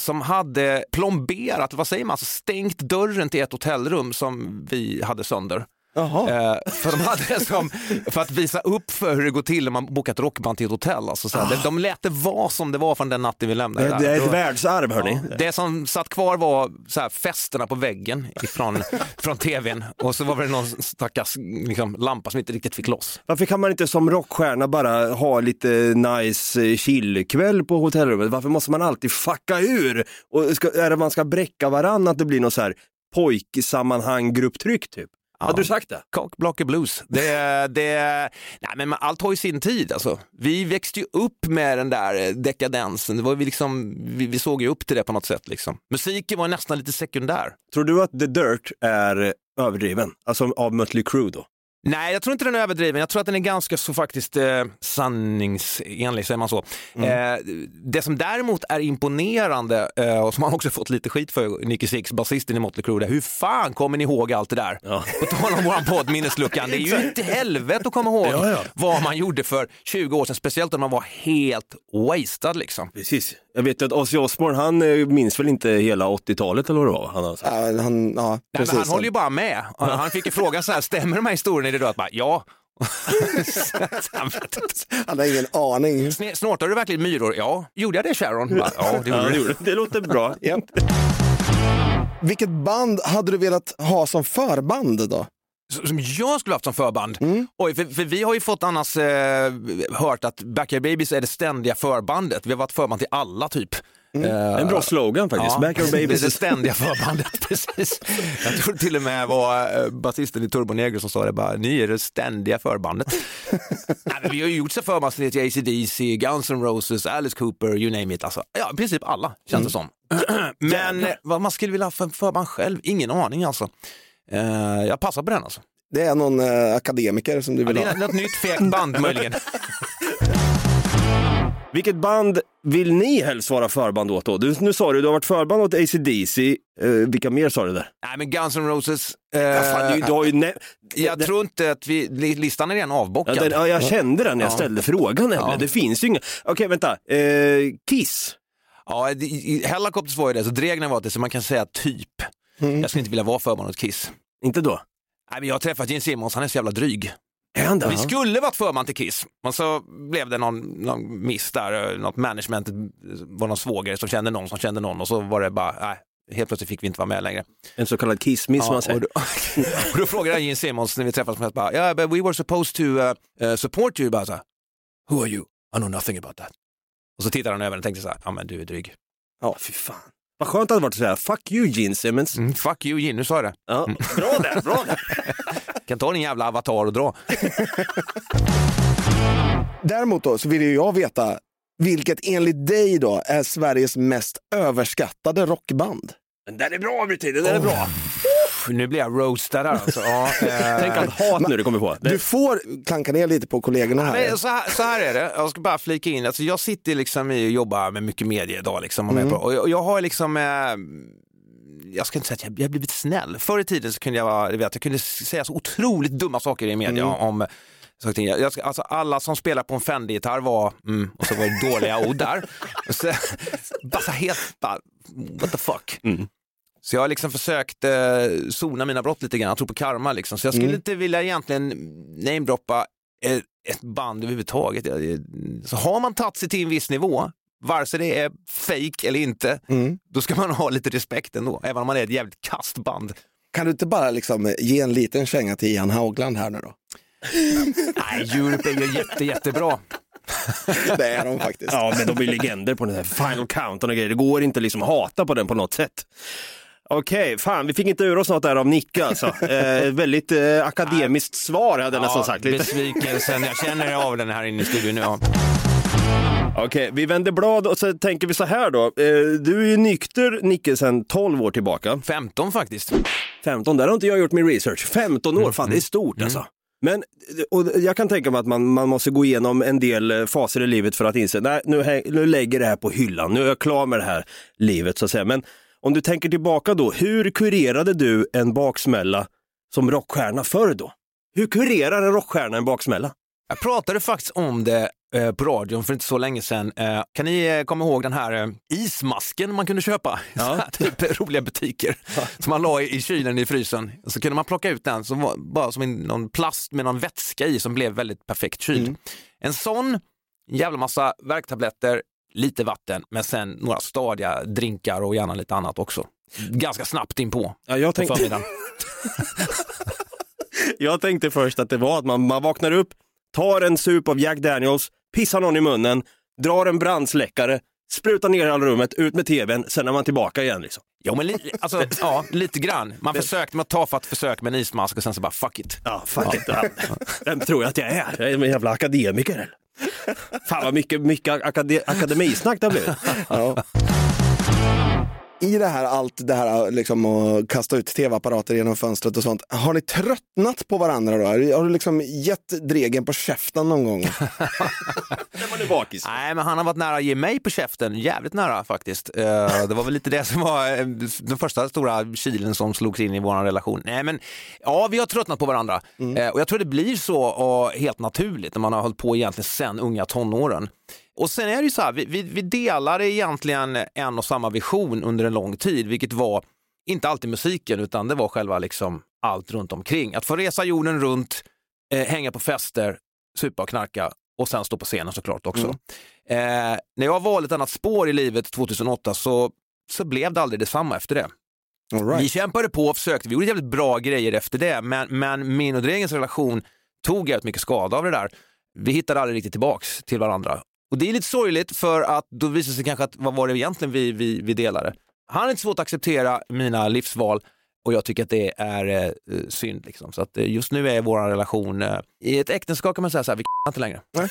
som hade plomberat, vad säger man, alltså stängt dörren till ett hotellrum som vi hade sönder. Eh, för de hade som, för att visa upp för hur det går till när man bokat rockband till ett hotell. Alltså, så här, de, de lät det vara som det var från den natten vi lämnade Det, det är ett världsarv hörni. Ja, det som satt kvar var så här, festerna på väggen ifrån, (laughs) från tvn och så var det någon stackars liksom, lampa som inte riktigt fick loss. Varför kan man inte som rockstjärna bara ha lite nice eh, chillkväll på hotellrummet? Varför måste man alltid fucka ur? Och ska, är det man ska bräcka varann att det blir något så här pojksammanhang grupptryck typ? Hade du sagt det? Cock, block och blues. Det, det, nej, men allt har ju sin tid. Alltså. Vi växte ju upp med den där eh, dekadensen. Det var vi, liksom, vi, vi såg ju upp till det på något sätt. Liksom. Musiken var nästan lite sekundär. Tror du att The Dirt är överdriven? Alltså av Mötley Crüe då? Nej, jag tror inte den är överdriven. Jag tror att den är ganska så faktiskt eh, sanningsenlig, säger man så. Eh, det som däremot är imponerande eh, och som han också fått lite skit för, Nicky Six, basisten i Motley Crue, hur fan kommer ni ihåg allt det där? Ja. På tal om våran podd Minnesluckan, det är ju (laughs) inte helvete att komma ihåg Ja, ja. vad man gjorde för 20 år sedan, speciellt om man var helt wasted liksom. Precis. Jag vet att Ozzy Osbourne, han eh, minns väl inte hela 80-talet eller vad det var? Han sagt. Ja, han, ja, Nej, precis. men han håller ju bara med. Han fick ju frågan så här, stämmer de här historierna? Är det då att bara, ja. (laughs) Han har ingen aning. Snortade du verkligen myror? Ja. Gjorde jag det Sharon? Bara, ja, det gjorde du. det låter bra. Vilket band hade du velat ha som förband då? Som jag skulle haft som förband. Oj, för, för vi har ju fått annars eh, hört att Backyard Babies är det ständiga förbandet. Vi har varit förband till alla typ. Eh, En bra slogan faktiskt. Back your (laughs) det, babies. det ständiga förbandet, (laughs) precis. Jag tror till och med var eh, basisten i Turbo Negro som sa det bara, ni är det ständiga förbandet. (laughs) Nej, vi har ju gjort så förbandsturné till ACDC, Guns N' Roses, Alice Cooper, you name it. Alltså, ja, i princip alla känns det som. (clears throat) men vad man skulle vilja ha för förband själv, ingen aning alltså. Eh, jag passar på den alltså. Det är någon eh, akademiker som du Ja, vill det ha. är något nytt fegt band möjligen. (laughs) Vilket band vill ni helst vara förband åt då? Du, nu sa du du har varit förband åt ACDC. Eh, vilka mer sa du där? Nej men Guns N' Roses, eh, Ja, fan, du, du har ju nä- jag det- tror inte att vi, li- listan är redan Ja, avbockad. det, ja, jag kände den när jag Ja. ställde frågan nämligen. Ja. Det finns ju inga. Okej, vänta. Eh, Kiss. Ja, det- Hellacopters var ju det, så Dregner var det, så man kan säga typ. Jag skulle inte vilja vara förband åt Kiss. Inte då? Nej, men jag har träffat Gene Simmons, han är så jävla dryg. Han det? Vi skulle varit förband till Kiss, men så blev det någon, någon miss där, eh, något management, det var någon svåger som kände någon som kände någon och så var det bara, nej, helt plötsligt fick vi inte vara med längre. En så kallad kissmiss som man och, säger. då, (laughs) och då frågade jag Gene Simmons när vi träffades, bara, yeah, but we were supposed to uh, uh, support you. Bara så här, Who are you? I know nothing about that. Och så tittade han över och tänkte så här, ja men du är dryg. Ja, fy fan. Vad skönt det hade varit att säga fuck you Gene Simmons. Mm, fuck you Gene, nu sa jag det. Ja, bra där, bra där. (laughs) Kan ta din jävla avatar och dra. (laughs) Däremot då så vill ju jag veta vilket enligt dig då är Sveriges mest överskattade rockband? Den där är bra Britt, den där är bra. Nu blir jag roastad här alltså. Ja, (laughs) eh, Tänk allt hat nu du kommer på. Du Det, får klanka ner lite på kollegorna här. Men så, här, så här är det, jag ska bara flika in, alltså jag sitter liksom i och jobbar med mycket media idag liksom, och, på, och jag, jag har liksom, eh, jag ska inte säga att jag, jag har blivit snäll. Förr i tiden så kunde jag, vara, du vet, jag kunde säga så otroligt dumma saker i media om och ting. jag, alltså alla som spelar på en Fender-gitarr var, mm, och så var det dåliga ord där. (laughs) Så, (laughs) bara så helt, bara, what the fuck. Så jag har liksom försökt eh, sona mina brott lite grann, jag tror på karma liksom. Så jag skulle inte vilja egentligen namedroppa ett, band överhuvudtaget. Så har man tagit sig till en viss nivå, vare sig det är fake eller inte, då ska man (laughs) ha lite respekt ändå, även om man är ett jävligt kastband. Kan du inte bara liksom ge en liten känga till Ian Haugland här nu då? (laughs) Nej, Europe är ju jätte, jättebra. (laughs) Det är de faktiskt. ja, men de är legender på den här Final Countdown och grejer. Det går inte liksom att hata på den på något sätt. Okej, fan vi fick inte ur oss något där av Nicke alltså. (laughs) Eh, väldigt eh, akademiskt svar hade jag nästan sagt. Lite. besvikelsen, jag känner av den här inne i studion nu. Ja. Okej, vi vänder blad och så tänker vi så här då. Eh, du är ju nykter Nicke sedan 12 år tillbaka. 15 faktiskt. 15, där har inte jag gjort min research. 15 år, fan det är stort alltså. Men och jag kan tänka mig att man, man måste gå igenom en del eh, faser i livet för att inse, nej nu, nu lägger det här på hyllan, nu är jag klar med det här livet så att säga. Men om du tänker tillbaka då, hur kurerade du en baksmälla som rockstjärna förr då? Hur kurerar en rockstjärna en baksmälla? Jag pratade faktiskt om det eh, på radion för inte så länge sedan. Eh, kan ni eh, komma ihåg den här ismasken man kunde köpa? (laughs) Ja. typ roliga butiker som man la i, kylen i frysen. Så kunde man plocka ut den som var bara som en, någon plast med någon vätska i som blev väldigt perfekt kyld. En sån, en jävla massa värktabletter, lite vatten, men sen några stadiga drinkar och gärna lite annat också. Ganska snabbt inpå Ja, jag, på tänkte, förmiddagen. (laughs) jag tänkte först att det var att man, man vaknar upp, tar en sup av Jack Daniels, pissar någon i munnen, drar en brandsläckare, sprutar ner hela rummet, ut med tvn, sen är man tillbaka igen. Liksom. Ja, men li, alltså, ja, lite grann. Man försökte med ett tafatt försök med en ismask och sen så bara fuck it. Ja, fuck it. Ja. Vem tror jag att jag är? Jag är en jävla akademiker. Fan vad mycket, mycket akade, akademisnack det har blivit. Ja. I det här, allt det här liksom att kasta ut tv-apparater genom fönstret och sånt. Har ni tröttnat på varandra då? Har du liksom gett dregen på käften någon gång? När man är bakis. Nej, men han har varit nära att ge mig på käften, jävligt nära faktiskt. Eh, det var väl lite det som var eh, den första stora kilen som slogs in i vår relation. Nej, men ja, vi har tröttnat på varandra Eh, och jag tror det blir så och helt naturligt när man har hållit på egentligen sen unga tonåren. Och sen är det ju så här, vi, vi, delar egentligen en och samma vision under en lång tid, vilket var inte alltid musiken utan det var själva liksom allt runt omkring. Att få resa jorden runt, eh, hänga på fester, supa och knarka och sen stå på scenen såklart också. Eh, när jag valde ett annat spår i livet 2008 så, så blev det aldrig detsamma efter det. Right. Vi kämpade på och försökte, vi gjorde jävligt bra grejer efter det, men, men min och Dregens relation tog jävligt mycket skada av det där. Vi hittade aldrig riktigt tillbaks till varandra. Och det är lite sorgligt för att då visar sig kanske att vad var det egentligen vi, vi, vi delade? Han är inte svårt att acceptera mina livsval och jag tycker att det är eh, synd. Liksom. Så att eh, just nu är vår relation, eh, i ett äktenskap kan man säga så här, vi inte längre. Nej.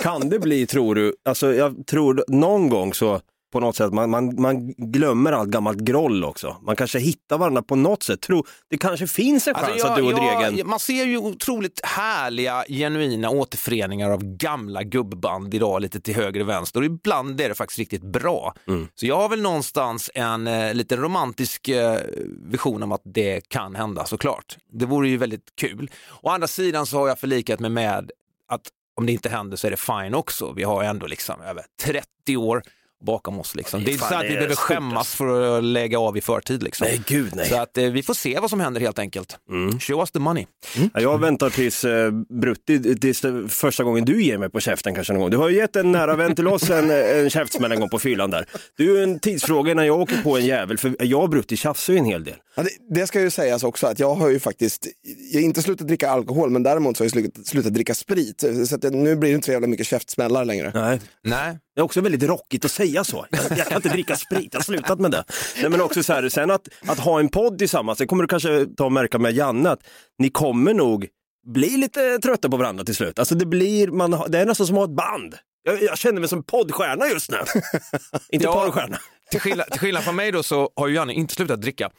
Kan det bli, tror du, alltså jag tror någon gång så på något sätt, man, man, man glömmer allt gammalt groll också. Man kanske hittar varandra på något sätt. Tro, det kanske finns en chans Alltså, att du och jag- Dregen... jag- Man ser ju otroligt härliga, genuina återföreningar av gamla gubband idag, lite till höger och vänster. Och ibland är det faktiskt riktigt bra. Mm. Så jag har väl någonstans en eh, lite romantisk eh, vision om att det kan hända såklart. Det vore ju väldigt kul. Å andra sidan så har jag förlikat mig med att om det inte händer så är det fine också. Vi har ändå liksom över 30 år bakom oss. Liksom. Det är inte så att vi behöver skämmas för att lägga av i förtid. Liksom. Nej, gud nej. Så att eh, vi får se vad som händer helt enkelt. Mm. Show us the money. Ja, Jag väntar tills eh, Brutti, tills första gången du ger mig på käften kanske någon gång. Du har ju gett en nära vän till oss en, en käftsmäll en gång på fyllan där. Det är ju en tidsfråga när jag åker på en jävel, för jag och Brutti tjafsar ju en hel del. Ja, det, det ska ju sägas också att jag har ju faktiskt, jag har inte slutat dricka alkohol men däremot så har jag slutat, slutat dricka sprit. Så att nu blir det inte så jävla mycket käftsmällar längre. Nej. Nej. Det är också väldigt rockigt att säga så. Jag, jag kan inte dricka sprit, jag har slutat med det. Nej, men också så här, sen att, att ha en podd tillsammans, det kommer du kanske ta och märka med Janne, att ni kommer nog bli lite trötta på varandra till slut. Alltså det blir, man, det är nästan som att ha ett band. Jag, jag känner mig som poddstjärna just nu. (laughs) inte Ja. porrstjärna. Till skillnad, till skillnad från mig då så har ju Janne inte slutat dricka.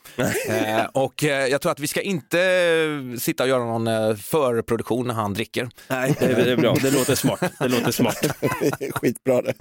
Eh, och eh, jag tror att vi ska inte eh, sitta och göra någon eh, förproduktion när han dricker. Nej, det är, det är bra. Det låter smart. Det låter smart. (laughs) Skitbra det.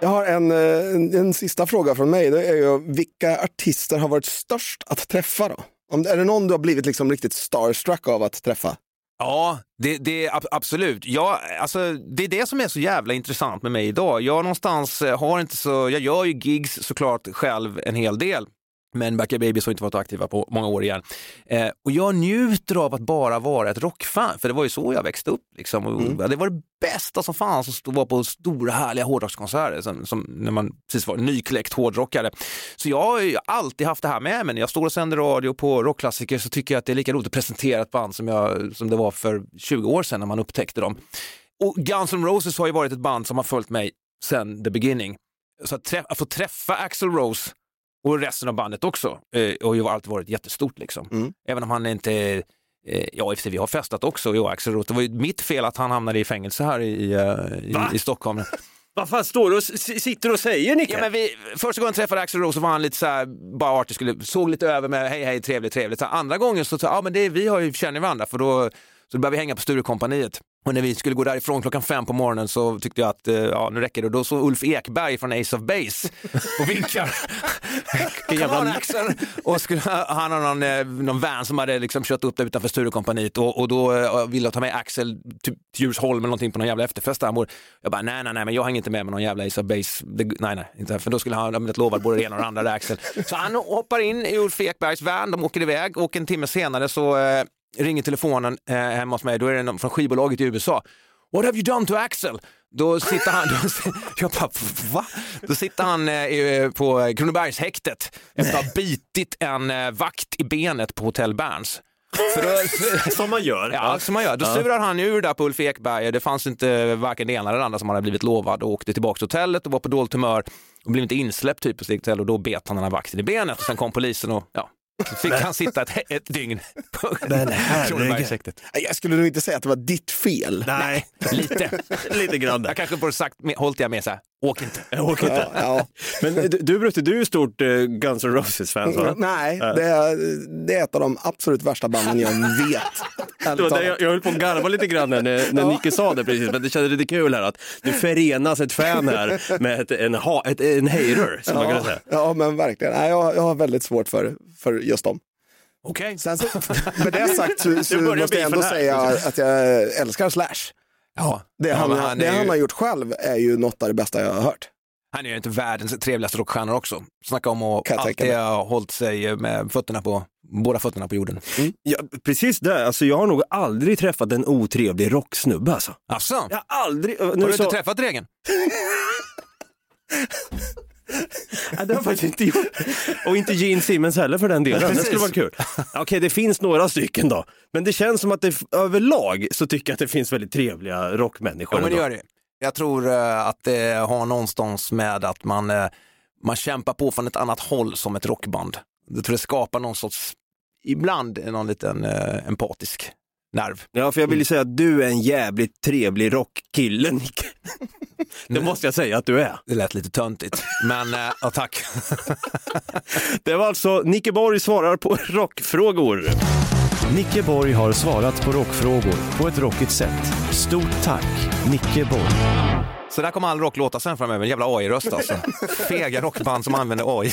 Jag har en, eh, en, en sista fråga från mig. Det är ju, vilka artister har varit störst att träffa då? Om, är det någon du har blivit liksom riktigt starstruck av att träffa? Ja, det, det absolut. Ja, alltså, det är det som är så jävla intressant med mig idag. Jag någonstans eh, har inte så, jag gör ju gigs såklart själv en hel del. Men Backyard Babies har inte varit aktiva på många år igen. Eh, och jag njuter av att bara vara ett rockfan, för det var ju så jag växte upp. Liksom. Och Det var det bästa som fanns att vara på stora härliga hårdrockskonserter, som, som när man precis var nykläckt hårdrockare. Så jag har ju alltid haft det här med mig. När jag står och sänder radio på rockklassiker så tycker jag att det är lika roligt att presentera ett band som, jag, som det var för 20 år sedan när man upptäckte dem. Och Guns N' Roses har ju varit ett band som har följt mig sedan the beginning. Så att, trä- att få träffa Axl Rose och resten av bandet också eh, har ju alltid varit jättestort. Liksom. Mm. Även om han inte, eh, ja i sig, vi har festat också, jag och Axl Rose. Det var ju mitt fel att han hamnade i fängelse här i, eh, Va? i, i Stockholm. (laughs) Vad fan står du och sitter och säger Nicke? Ja, men vi, första gången jag träffade Axl Rose så var han lite så här, bara artig, skulle, såg lite över med hej hej, trevligt, trevligt. Så andra gången så sa ja men det, vi har ju, känner varandra för då så började vi hänga på Sturecompagniet. Och när vi skulle gå därifrån klockan fem på morgonen så tyckte jag att eh, ja, nu räcker det. Och då såg Ulf Ekberg från Ace of Base och vinkar. (laughs) Axel! Och skulle, han har någon, eh, någon van som hade liksom kört upp där utanför Sturecompagniet och, och då eh, ville jag ta med Axel typ, till Djursholm eller någonting på någon jävla efterfest där han bor. Jag bara nej, nej, nej, men jag hänger inte med med någon jävla Ace of Base. Det, nej, nej, inte. För då skulle han ha blivit lovad både det ena och det andra där Axel. Så han hoppar in i Ulf Ekbergs van, de åker iväg och en timme senare så ringer telefonen eh, hemma hos mig. Då är det någon från skivbolaget i USA. What have you done to Axel? Då sitter han, (laughs) då, jag bara, va? Då sitter han eh, i- på Kronobergshäktet efter att ha bitit en eh, vakt i benet på Hotell Berns. Då, (laughs) Som man gör. Ja, som man gör. Då surar han ur där på Ulf Ekberg. Det fanns inte varken det ena eller det andra som han hade blivit lovad och åkte tillbaka till hotellet och var på dåligt humör och blev inte insläppt typ på sitt hotell och då bet han den här vakten i benet och sen kom polisen och ja, så fick han sitta ett, ett dygn på Kronobergshäktet. Jag skulle nog inte säga att det var ditt fel. Nej, Lite. (laughs) lite grann. Jag kanske borde sagt, hållit jag med så här, åk inte. (laughs) Åker inte. Ja, ja. Men du, Brutte, du är stort eh, Guns N' Roses-fan va? Nej, det är, det är ett av de absolut värsta banden jag vet. (laughs) Det var jag, jag höll på att garva lite grann när, när Nicke sa det precis, men det kändes lite kul här att nu förenas ett fan här med ett, en, ha, ett, en hater, som man kan Ja, säga. ja, men verkligen. Nej, jag, jag har väldigt svårt för, för just dem. Okej. Sen så, (laughs) med det sagt så, så måste jag ändå säga att jag älskar Slash. Ja, Det, ja, han, det ju- han har gjort själv är ju något av det bästa jag har hört. Han är ju inte världens trevligaste rockstjärna också. Snacka om att alltid ha hållit sig med fötterna på, båda fötterna på jorden. Ja, precis det, alltså jag har nog aldrig träffat en otrevlig rocksnubbe alltså. Jag har aldrig... Nu har du så, inte träffat Dregen? (laughs) (laughs) Nej, det har jag faktiskt inte gjort. Och inte Gene Simmons heller för den delen. Det skulle vara kul. Okej, det finns några stycken då. Men det känns som att det överlag så tycker jag att det finns väldigt trevliga rockmänniskor. Ja, men det ändå. gör det. Jag tror eh, att det har någonstans med att man, eh, man kämpar på från ett annat håll som ett rockband. Jag tror det skapar någon sorts, ibland någon liten eh, empatisk nerv. Ja, för jag vill ju säga att du är en jävligt trevlig rockkille, Nick. Det måste jag säga att du är. Det lät lite töntigt, men eh, ja, tack. (laughs) Det var alltså Nicke Borg svarar på (laughs) rockfrågor. Nicke Borg har svarat på rockfrågor på ett rockigt sätt. Stort tack, Nicke Borg. Så där kommer all rock låta sen framöver, en jävla AI-röst alltså. (laughs) Fega rockband som använder AI.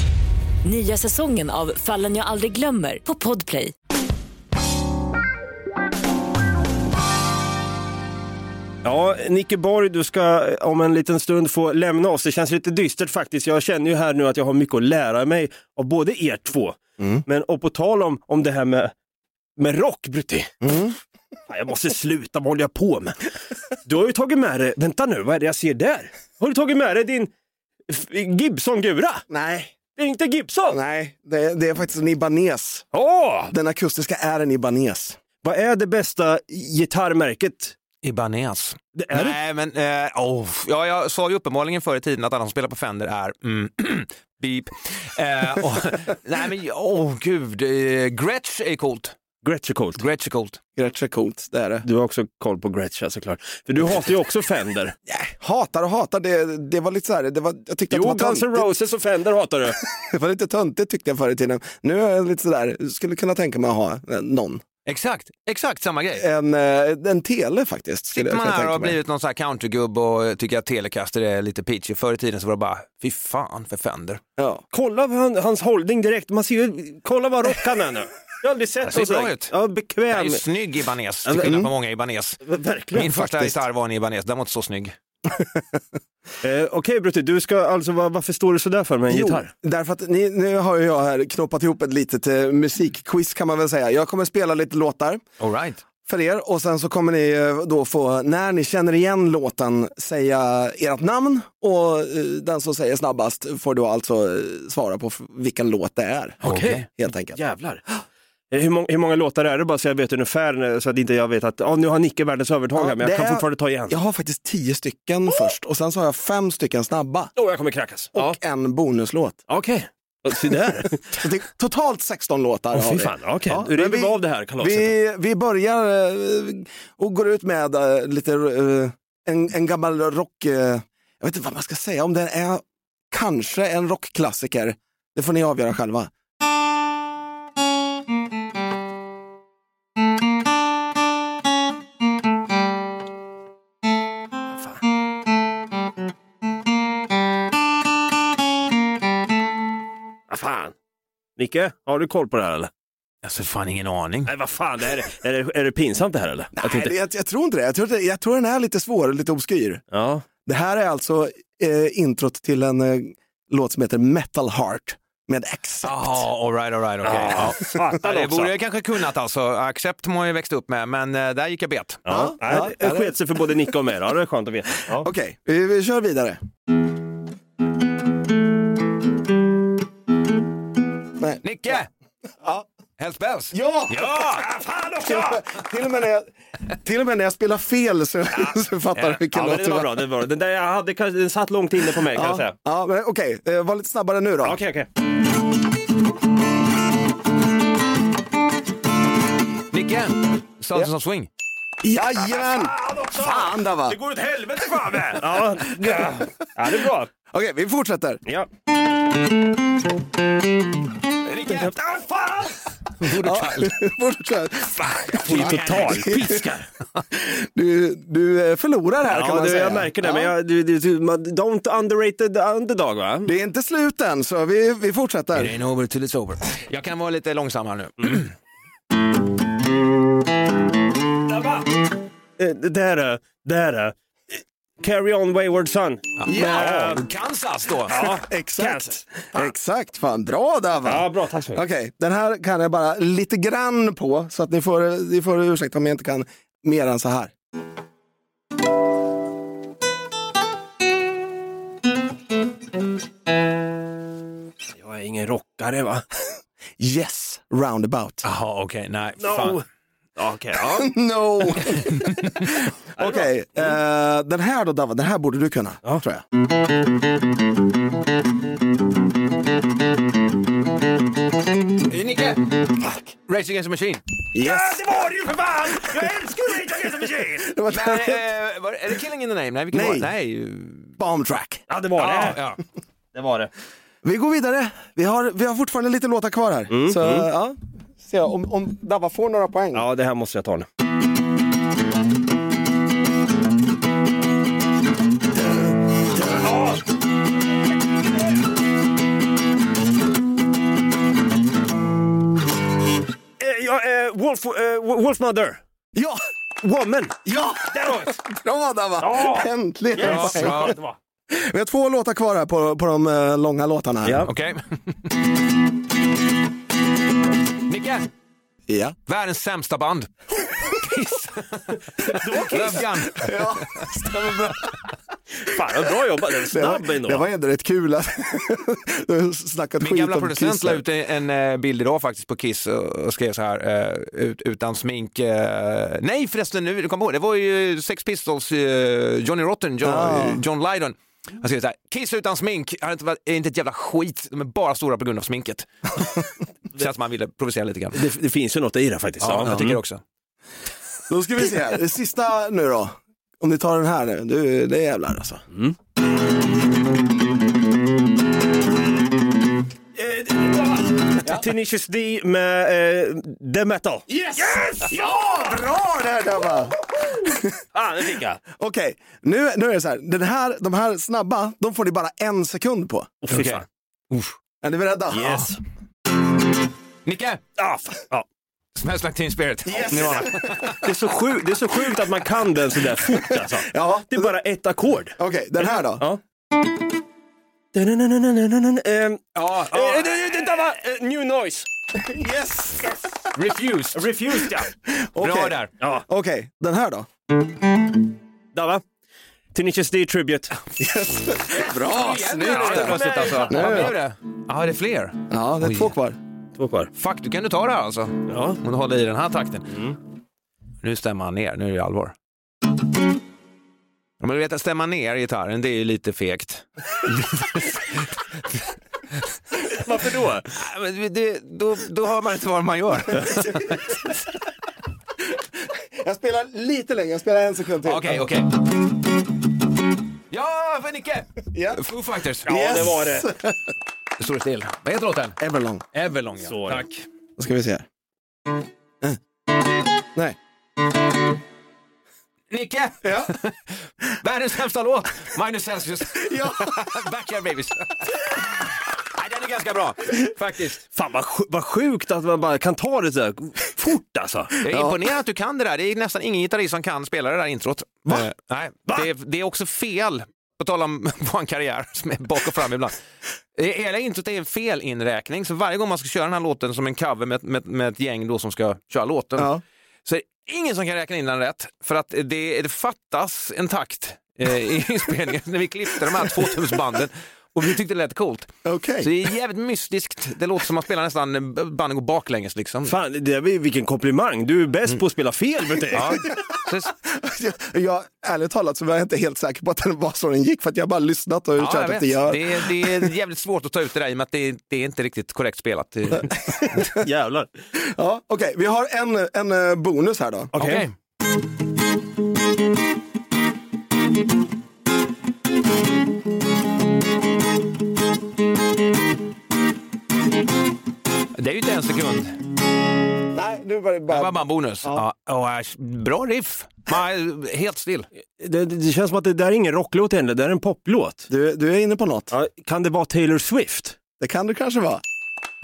Nya säsongen av Fallen jag aldrig glömmer på Podplay. Ja, Nicke Borg, du ska eh, om en liten stund få lämna oss. Det känns lite dystert faktiskt. Jag känner ju här nu att jag har mycket att lära mig av både er två. Men och på tal om, om det här med, med rock, Brutti. Fan, Jag måste sluta, vad håller jag på med? Du har ju tagit med dig, vänta nu, vad är det jag ser där? Har du tagit med dig din Gibson-gura? Nej, inte Gibson? nej det, det är faktiskt en Ibanez. Åh! Den akustiska är en Ibanez. Vad är det bästa gitarrmärket? Ibanez. Det är det? Nej, men eh, oh, ja, jag sa ju uppenbarligen förr i tiden att alla som spelar på Fender är mm, (clears throat) beep. Eh, och, (laughs) nej, men åh oh, gud, eh, Gretsch är coolt. Gretsch är coolt. Gretsch är coolt. Gretsch är coolt, det är det. Du har också koll på Gretsch såklart. För du hatar ju också Fender. (laughs) Hatar och hatar, det, det var lite så här, det var, jag tyckte Jo, att det var Guns N'. Roses och Fender hatar du. (laughs) Det var lite töntigt tyckte jag förr i tiden. Nu är jag lite sådär, skulle kunna tänka mig att ha eh, någon. Exakt, exakt samma grej. En, eh, en tele faktiskt. Skulle Sitter man här och har blivit någon sån här countrygubb och tycker att Telecaster är lite peachy. Förr i tiden så var det bara, fy fan för Fender. Ja. Kolla hans hållning direkt. Man ser ju, kolla vad rock han är nu. (laughs) Jag har aldrig sett Det ser någon sån ut. Ja, Jag är bekväm. ju snygg Ibanez, till skillnad från många Ibanez. Verkligen. Min första faktiskt. gitarr var en Ibanez, den var inte så snygg. (laughs) Eh, Okej Brutti, du ska alltså, var, varför står du sådär för med en Jo, gitarr? därför att ni, nu har jag här knoppat ihop ett litet eh, musikquiz kan man väl säga. Jag kommer spela lite låtar All right. för er och sen så kommer ni eh, då få, när ni känner igen låten, säga ert namn och eh, den som säger snabbast får då alltså eh, svara på vilken låt det är. Okej. Helt enkelt. Jävlar. Eh, Hur, många, hur många låtar är det bara så jag vet ungefär eh, så att inte jag vet att ja, nu har Nicke världens övertag här, men jag kan är- fortfarande ta igen. Jag har faktiskt tio stycken först och sen så har jag fem stycken snabba Åh, jag kommer kräkas. och Ja. en bonuslåt. Okej. Se där. (laughs) Totalt 16 låtar Åh, har fy vi. fan. Okej, Ja, men vi av det här kalaset. Vi, vi börjar eh, och går ut med lite en, en gammal rock, jag vet inte vad man ska säga, om den är kanske en rockklassiker. Det får ni avgöra själva. Nicke, har du koll på det här eller? Alltså fan ingen aning. Nej, vad fan, det är, det- är, det, är det pinsamt det här eller? Nej, Jag tänkte- jag, jag tror inte det. Jag tror, jag tror den är lite svår lite obskyr. Ja. Det här är alltså eh, introt till en eh, låt som heter Metal Heart med Accept. Jaha, all right, all right, okej. Ja, Ja. satan Det borde jag kanske kunnat alltså. Accept har jag växt upp med, men eh, där gick jag bet. Ja, Ja, ja, det ja, sket sig för både Nicke och mig. Ja, det är skönt att veta. Ja. Okej, vi, vi kör vidare. Nej. Nicke! Ja. Hells Bells! Ja! Ja! Fan Till, och med, till, och med när jag, till och med när jag spelar fel så, så fattar du vilken Ja, låt det var bra. Det var, bra. den där jag hade, kanske- den satt långt inne på mig kan jag Ja, säga. ja, men okej, eh, var lite snabbare nu då. Okej, okej. Nicke! Sultans of Swing. Jajamän! Fan där va! Det går åt helvete fan med! Ja, ja. ja, det är bra. Okej, vi fortsätter. Ja. Nicke! Ah, fan! Borderchild. (laughs) Borderchild. Jag total piskar. (laughs) Du, du eh, förlorar här kan Ja, man du, säga. jag märker det, Ja. men jag, du, du, du, don't underrate the underdog va? Det är inte slut än, så vi, vi fortsätter. It ain't over till it's over. Jag kan vara lite långsam här nu. (clears throat) Eh, Där är där är Carry on wayward son. Ja, Kansas då. Ja, Exakt. Exakt, fan bra Dava. Ja, bra, tack så mycket. Okej, den här kan jag bara lite grann på, så att ni får, ni får ursäkta om jag inte kan mer än så här. Jag är ingen rockare va? (laughs) Yes, roundabout. Jaha, okej, nej. No. Fan. Okej, ja. (laughs) No! (laughs) Okej, eh, den här då Dava, den här borde du kunna, tror jag. Nicke! Rage Against the Machine. Ja, det var det ju för fan! Jag älskar Rage Against the Machine! (laughs) Det var Men, eh, var, är det Killing in the Name? Nej, vilken Nej. var det? Nej. Bomb track. Ja, det var Ja, det. ja. Det var det. Vi går vidare. Vi har, vi har fortfarande lite låtar kvar här. så ja, se om, om Dava får några poäng. Ja, det här måste jag ta nu. Eh, eh, Wolf, eh, Wolfmother. Ja, Woman. ja! Där har vi. Bra Dava! Ja. Äntligen! Yes. Ja, det var. Vi har två låtar kvar här på, på de långa låtarna. Ja. Okej. Nicke! ja. Världens sämsta band. (laughs) Kiss. Gun. ja stämmer bra. Fan, vad bra jobbat. Den Det snabb var, ändå. det var ändå rätt kul att (laughs) du har snackat Min skit gamla om producent Kiss la ut en eh, bild idag faktiskt på Kiss och skrev så här, eh, ut, utan smink. eh, nej förresten, nu, du kommer ihåg, det var ju Sex Pistols, Johnny Rotten, John, Ah. John Lydon. Han skrev så här, Kiss utan smink är inte, är inte ett jävla skit, de är bara stora på grund av sminket. (laughs) det känns som han ville provocera lite grann. Det, det finns ju något i det faktiskt. Ja, jag tycker också. Då ska vi se här, det sista nu då. Om ni tar den här nu, du, det är jävlar alltså. Tenacious D med eh, The Metal. Yes! Ja, bra där Dabba! Ah, det fick jag. Okej, nu, nu är det så här, den här, de här snabba, de får ni bara en sekund på. Oh, fan. Är ni beredda? Yes. Nicke! Ah, fan. Ja. Smells like teen spirit. Yes. Nirvana. (laughs) Det, är så sjukt, det är så sjukt att man kan den sådär fort alltså. Ja, Det är bara ett ackord. okej, den här då? Ja. Ehm, Ja, eh, ja. det- det- där var eh, New Noise. Yes! Refused. Refused ja. Bra Okej. där. Ja, Okej, den här då? där va. Tenacious D Tribute. Bra, snyggt! Ja, det är plötsligt alltså. Ja, det är fler. Ja, det är två kvar. Två kvar. Fuck, du kan du ta det här alltså. Ja. Om du håller i den här takten. Nu stämmer han ner, nu är det allvar. Ja, men du vet att stämma ner gitarren, det är ju lite fegt. (laughs) Varför då? Det, då, då hör man inte vad man gör. (laughs) Jag spelar lite längre, jag spelar en sekund till. Okej, okej. Ja, för Nicke! Ja. Foo Fighters. Ja, Yes. det var det. Det står still. Vad heter låten? Everlong. Everlong, ja. Så, ja. Tack. Då ska vi se. här. Eh. Nej. Nicke! Ja. (laughs) Världens sämsta låt, Minus Celsius. (laughs) Ja. (laughs) Backyard Babies. Nej, den är ganska bra, faktiskt. Fan vad, sj- vad sjukt att man bara kan ta det så fort alltså. Jag är imponerad att du kan det där. Det är nästan ingen gitarrist som kan spela det där introt. Va? Eh, nej, Va? Det, är, det är också fel, på tal om vår karriär som är bak och fram ibland. Eh, Hela introt är en felinräkning, så varje gång man ska köra den här låten som en cover med, med, med ett gäng då som ska köra låten, Ja. så är det ingen som kan räkna in den rätt. För att det, det fattas en takt eh, i (laughs) inspelningen när vi klippte de här 2000-banden. Och vi tyckte det lät coolt. Okej. Så det är jävligt mystiskt. Det låter som att man spelar nästan, banden går baklänges liksom. Fan, det är, vilken komplimang. Du är bäst på att spela fel vet du. Ja. Jag, (laughs) jag, ärligt talat så var jag inte helt säker på att den var så den gick för att jag bara lyssnat och Ja, kört det gör. Det, är, det är jävligt svårt att ta ut det där i och med att det, det är inte riktigt korrekt spelat. (laughs) Jävlar. Ja, Okej, vi har en, en eh, bonus här då. Okej. Okej. Det är ju inte en sekund. var det bara... Det var bara en bonus. Ja. Ja, äsch, bra riff. Man, helt still. Det, det känns som att det där är ingen rocklåt heller, det är en poplåt. Du, du är inne på något. Ja, kan det vara Taylor Swift? Det kan du kanske vara.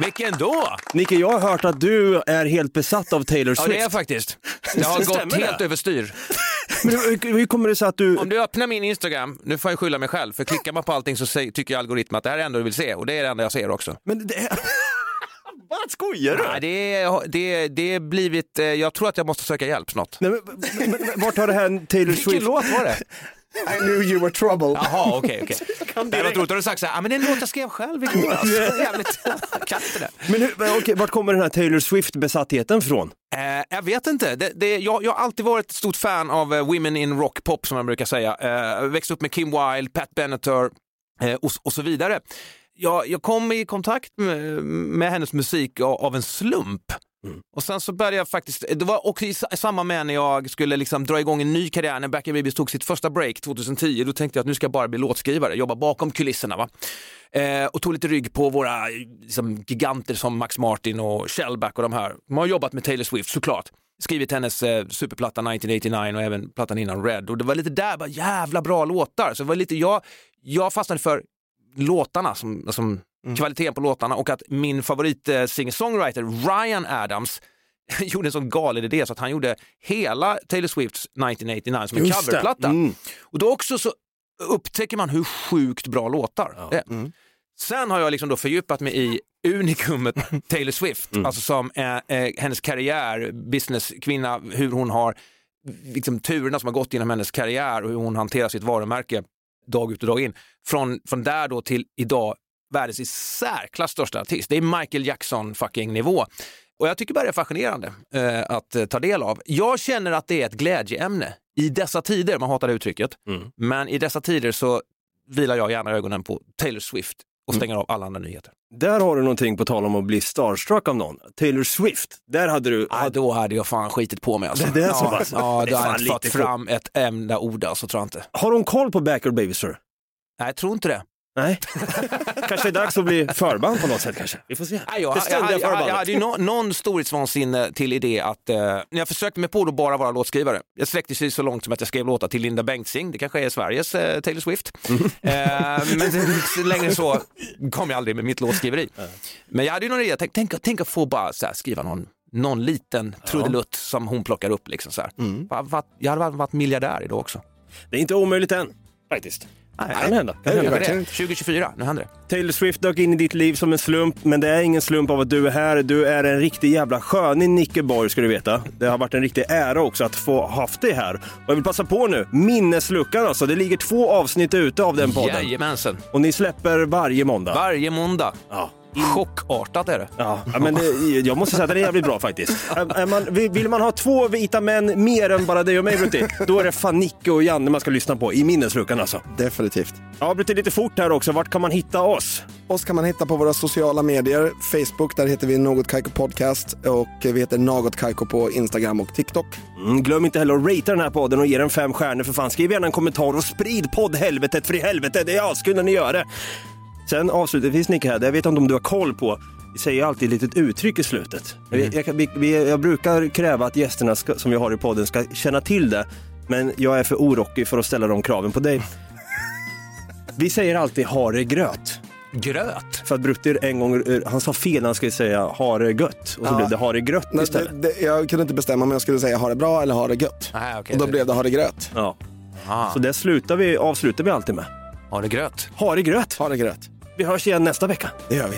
Vilken då? Nicke, jag har hört att du är helt besatt av Taylor Ja, Swift. det är jag faktiskt. Jag har Stämmer gått det? helt överstyr. (laughs) Men hur, hur kommer det sig att du... Om du öppnar min Instagram, nu får jag skylla mig själv, för klickar man på allting så säger, tycker algoritmen att det här är det enda du vill se och det är det enda jag ser också. Men det... (laughs) Vad skojar du? Nej, det, är, det, det är blivit, eh, jag tror att jag måste söka hjälp snart. Nej, men, men, men, vart har det här Taylor Vilken Swift... låt var det? I knew you were trouble. Jaha, okej, okej. (laughs) Det var roligt, har du sagt så här, men (laughs) det är en låt (laughs) jag skrev själv i våras. Jävligt det. Men hur, okej, vart kommer den här Taylor Swift-besattheten från? Eh, jag vet inte. Det, det, jag, jag har alltid varit ett stort fan av eh, Women in Rock Pop som man brukar säga. Eh, växte upp med Kim Wilde, Pat Benatar eh, och, och så vidare. Jag, jag kom i kontakt med, med hennes musik av, av en slump. Och sen så började jag faktiskt, det var också i sa- samma med när jag skulle liksom dra igång en ny karriär, när Back in Babies tog sitt första break 2010, då tänkte jag att nu ska jag bara bli låtskrivare, jobba bakom kulisserna. Va? Eh, och tog lite rygg på våra liksom, giganter som Max Martin och Shellback och de här. De har jobbat med Taylor Swift såklart. Skrivit hennes eh, superplatta 1989 och även plattan innan Red. Och det var lite där, bara jävla bra låtar. Så det var lite, jag, jag fastnade för låtarna, som, som kvaliteten på låtarna och att min favorit eh, singer-songwriter Ryan Adams (laughs) gjorde en sån galen idé så att han gjorde hela Taylor Swifts 1989 som en Just coverplatta. Mm. Och då också så upptäcker man hur sjukt bra låtar det är. Mm. Sen har jag liksom då fördjupat mig i unikumet (laughs) Taylor Swift, alltså som eh, eh, hennes karriär, businesskvinna, hur hon har liksom, turerna som har gått genom hennes karriär och hur hon hanterar sitt varumärke dag ut och dag in. Från, från där då till idag världens i särklass största artist. Det är Michael Jackson fucking nivå. Och jag tycker bara det är fascinerande eh, att eh, ta del av. Jag känner att det är ett glädjeämne i dessa tider, man hatar det uttrycket, men i dessa tider så vilar jag gärna ögonen på Taylor Swift och stänger av alla andra nyheter. Där har du någonting på tal om att bli starstruck av någon. Taylor Swift, där hade du... Ah, då hade jag fan skitit på mig alltså. Det är så ja, pass? Ja, (laughs) Det då hade jag inte fått fram ett enda ord alltså, tror jag inte. Har hon koll på Back Your Baby Sir? Nej, jag tror inte det. Nej. (laughs) kanske är det dags att bli förband på något sätt kanske. Vi får se. Nej, jag, det jag, ständiga jag, jag, jag förbandet. hade ju nå- någon storhetsvansinne till idé att, eh, när jag försökte mig på att bara vara låtskrivare, jag sträckte sig så långt som att jag skrev låtar till Linda Bengtzing, det kanske är Sveriges eh, Taylor Swift. Mm. eh, men längre än så kom jag aldrig med mitt låtskriveri. Men jag hade ju någon idé, tänk, tänk, tänk att få bara här, skriva någon, någon liten trudelutt som hon plockar upp. Liksom, så. Mm. Jag hade varit miljardär idag också. Det är inte omöjligt än, faktiskt. Nej, Kan hända. Kan det hända. inte. 2024, nu händer det. Taylor Swift dök in i ditt liv som en slump, men det är ingen slump av att du är här. Du är en riktig jävla sköning Nicke Borg ska du veta. Det har varit en riktig ära också att få haft dig här. Och jag vill passa på nu, minnesluckan alltså. Det ligger två avsnitt ute av den podden. Jajamensan. Och ni släpper varje måndag. Varje måndag. Ja. Chockartat är det. Ja, men det, jag måste säga att det är jävligt bra faktiskt. Man, vill vill man ha två vita män mer än bara dig och mig Brutti, då är det fan Nicke och Janne man ska lyssna på i minnesluckan alltså. Definitivt. Ja, Brutti, lite fort här också. Vart kan man hitta oss? Oss kan man hitta på våra sociala medier. Facebook, där heter vi Något Kaiko Podcast och vi heter Något Kaiko på Instagram och TikTok. Mm, glöm inte heller att ratea den här podden och ge den fem stjärnor för fan. Skriv gärna en kommentar och sprid poddhelvetet för i helvete. Det är askul när ni gör det. Sen avslutningsvis Nicke här, jag vet inte om du har koll på, vi säger alltid ett litet uttryck i slutet. Jag, jag, vi, vi, jag brukar kräva att gästerna ska, som vi har i podden ska känna till det, men jag är för orockig för att ställa de kraven på dig. (laughs) Vi säger alltid ha det gröt. Gröt? För att Brutter en gång, eh, han sa fel, han skulle säga ha det gött. Och så Ja. blev det ha det grött Men istället. det, det, jag kunde inte bestämma om jag skulle säga ha det bra eller ha det gött. Nej, okej. Och då blev det ha det gröt. Ja. Ah, Så det slutar vi, avslutar vi alltid med. har det gröt? Ha det gröt. Ha det gröt. Vi hörs igen nästa vecka. Det gör vi.